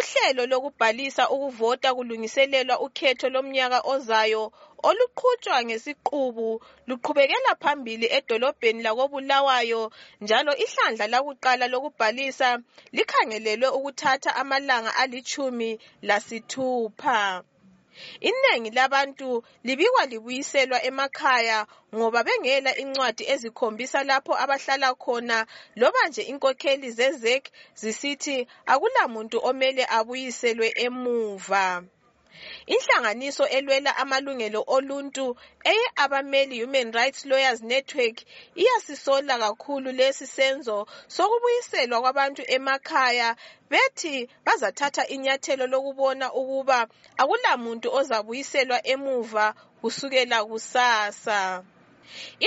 uhlelo lokubhalisa ukuvota kulungiselelwa ukhetho lomnyaka ozayo oluqhutshwa ngesiqubu luqhubekela phambili edolobheni lakobulawayo njalo ihlandla lakuqala lokubhalisa likhangelelwe ukuthatha amalanga alitshumi lasithupha. Inengi labantu libikwa libuyiselwa emakhaya ngoba bengela incwadi ezikhombisa lapho abahlala khona loba nje inkokheli zezek zisithi akulamuntu omele abuyiselwe emuva. Inhlanganiso elwela amalungelo oluntu eye abameli human rights lawyers network iyasisola kakhulu lesi senzo sokubuyiselwa kwabantu emakhaya bethi bazathatha inyathelo lokubona ukuba akulamuntu ozabuyiselwa emuva kusukela kusasa.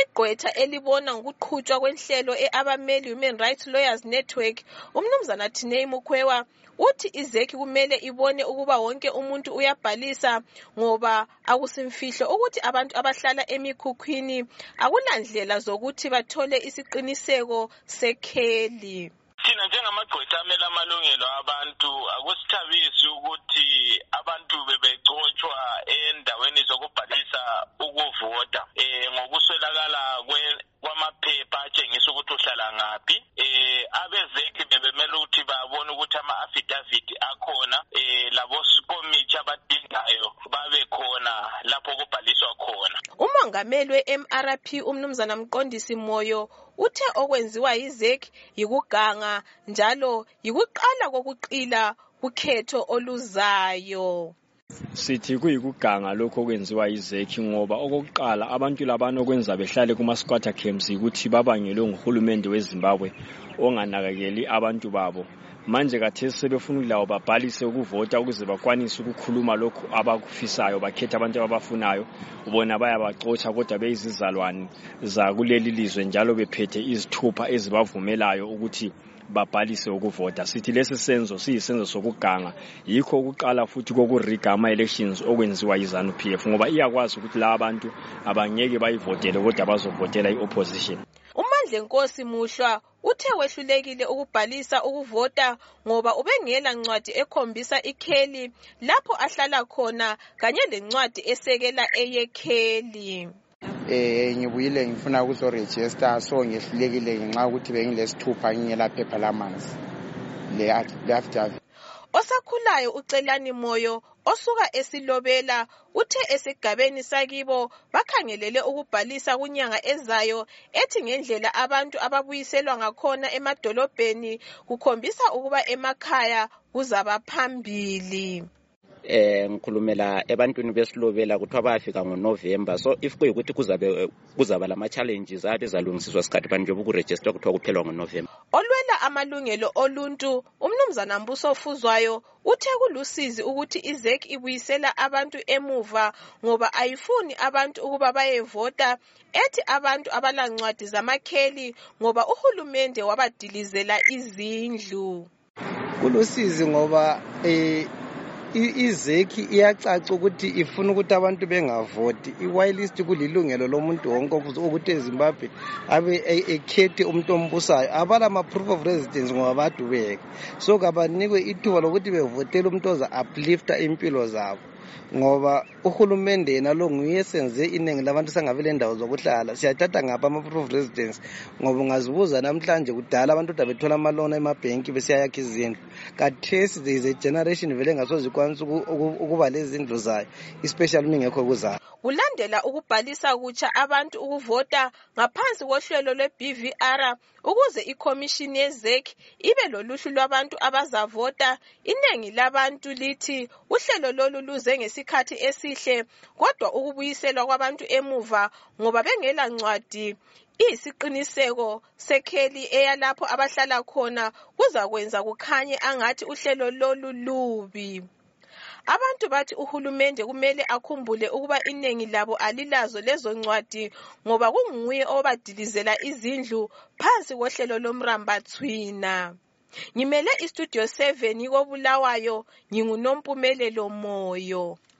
Igqwetha elibona ngokuqhutshwa kwenhlelo e-abameli human rights lawyers network umnumzana tinei mukhwewa uthi izeki kumele ibone ukuba wonke umuntu uyabhalisa ngoba akusimfihlo ukuthi abantu abahlala emikhukhwini akulandlela zokuthi bathole isiqiniseko sekheli. Thina njengamagqwetha amele amalungelo abantu akusithabisi ukuthi abantu bebecotshwa endaweni zokubhalisa ukuvota um ngokuswelakala kwamaphepha atshengisa ukuthi uhlala ngaphi. Um abezeki bebemele ukuthi babone ukuthi ama-afidavithi akhona. Um labosikomithi abadingayo babe khona lapho kubhaliswa khona. Umongameli we-mrp umnumzana mqondisi moyo uthe okwenziwa yizek yikuganga njalo yikuqala kokuqila kukhetho oluzayo. Sithi kuyikuganga lokho okwenziwa yizekhi ngoba okokuqala abantu labana okwenza behlale kuma-squatter camps yikuthi babangelwe nguhulumende wezimbabwe onganakekeli abantu babo. Manje kathesi sebefuna ukulawo babhalise ukuvota ukuze bakwanise ukukhuluma lokhu abakufisayo bakhethe abantu ababafunayo. Bona bayabacotsha kodwa beyizizalwane zakuleli lizwe njalo bephethe izithupha ezibavumelayo ukuthi babhalise ukuvota. Sithi lesi senzo siyisenzo sokuganga. Yikho ukuqala futhi kokuriga ama-elections okwenziwa yizanu p f ngoba iyakwazi ukuthi laba bantu abangeke bayivotele kodwa bazovotela i-opposition. Umandle nkosi muhlwa uthe wehlulekile ukubhalisa ukuvota ngoba ubengela ncwadi ekhombisa ikheli lapho ahlala khona kanye lencwadi esekela eyekheli. Eh ngibuyile ngifuna ukuzorejista so ngehlulekile ngenxa yokuthi bengilesithupha ngingela phepha lamanzi. Le-affidavit osakhulayo ucelani moyo osuka esilobela uthe esigabeni sakibo bakhangelele ukubhalisa kunyanga ezayo ethi ngendlela abantu ababuyiselwa ngakhona emadolobheni kukhombisa ukuba emakhaya kuzaba phambili. Eh ngikhulumela ebantwini besilobela kuthiwa bayafika ngonovember. So if kuyikuthi kuzabe kuzaba lama-challenges abe ezalungisiswa sikhathi bani njengoba ukurejista kuthiwa kuphelwa ngonovember. Olwela amalungelo oluntu umnumzana mbuso ofuzwayo uthe kulusizi ukuthi izek ibuyisela abantu emuva ngoba ayifuni abantu ukuba bayevota. Ethi abantu abalancwadi zamakheli ngoba uhulumende wabadilizela izindlu. Kulusizi ngoba um izeki iyacaca ukuthi ifuna ukuthi abantu bengavoti. I-wirelist kulilungelo lomuntu wonke ukuthi ezimbabwe abe ekhethe umuntu ombusayo. Abala ma-proof of residence ngoba badubeka so kabanikwe ithuba lokuthi bevotele umuntu oza uplifta impilo zabo ngoba uhulumende yena lo nguye esenze iningi labantu sangabe lendawo zokuhlala. Siyathatha ngapha ama-proof of residence ngoba ungazibuza namhlanje kudala abantu kodwa bethola amalona emabhenki besiyayakha izindlu. Kathesi there is a generation vele engasoze ikwanisa ukuba lezindlu zayo especially uma ingekho kuzayo. Kulandela ukubhalisa kutsha abantu ukuvota ngaphansi kohlelo lwe-bvr ukuze ikhomishini yezek ibe loluhlu lwabantu abazavota. Iningi labantu lithi uhlelo lolu luze ngesikhathi esihle kodwa ukubuyiselwa kwabantu emuva ngoba bengela ncwadi. Iyisiqiniseko sekheli eyalapho abahlala khona kuzakwenza kukhanye angathi uhlelo lolu lubi. Abantu bathi uhulumende kumele akhumbule ukuba iningi labo alilazo lezo ncwadi ngoba kunguye obadilizela izindlu phansi kohlelo lomrambathwina. Ngimele istudio 7 kobulawayo ngingunompumelelo moyo.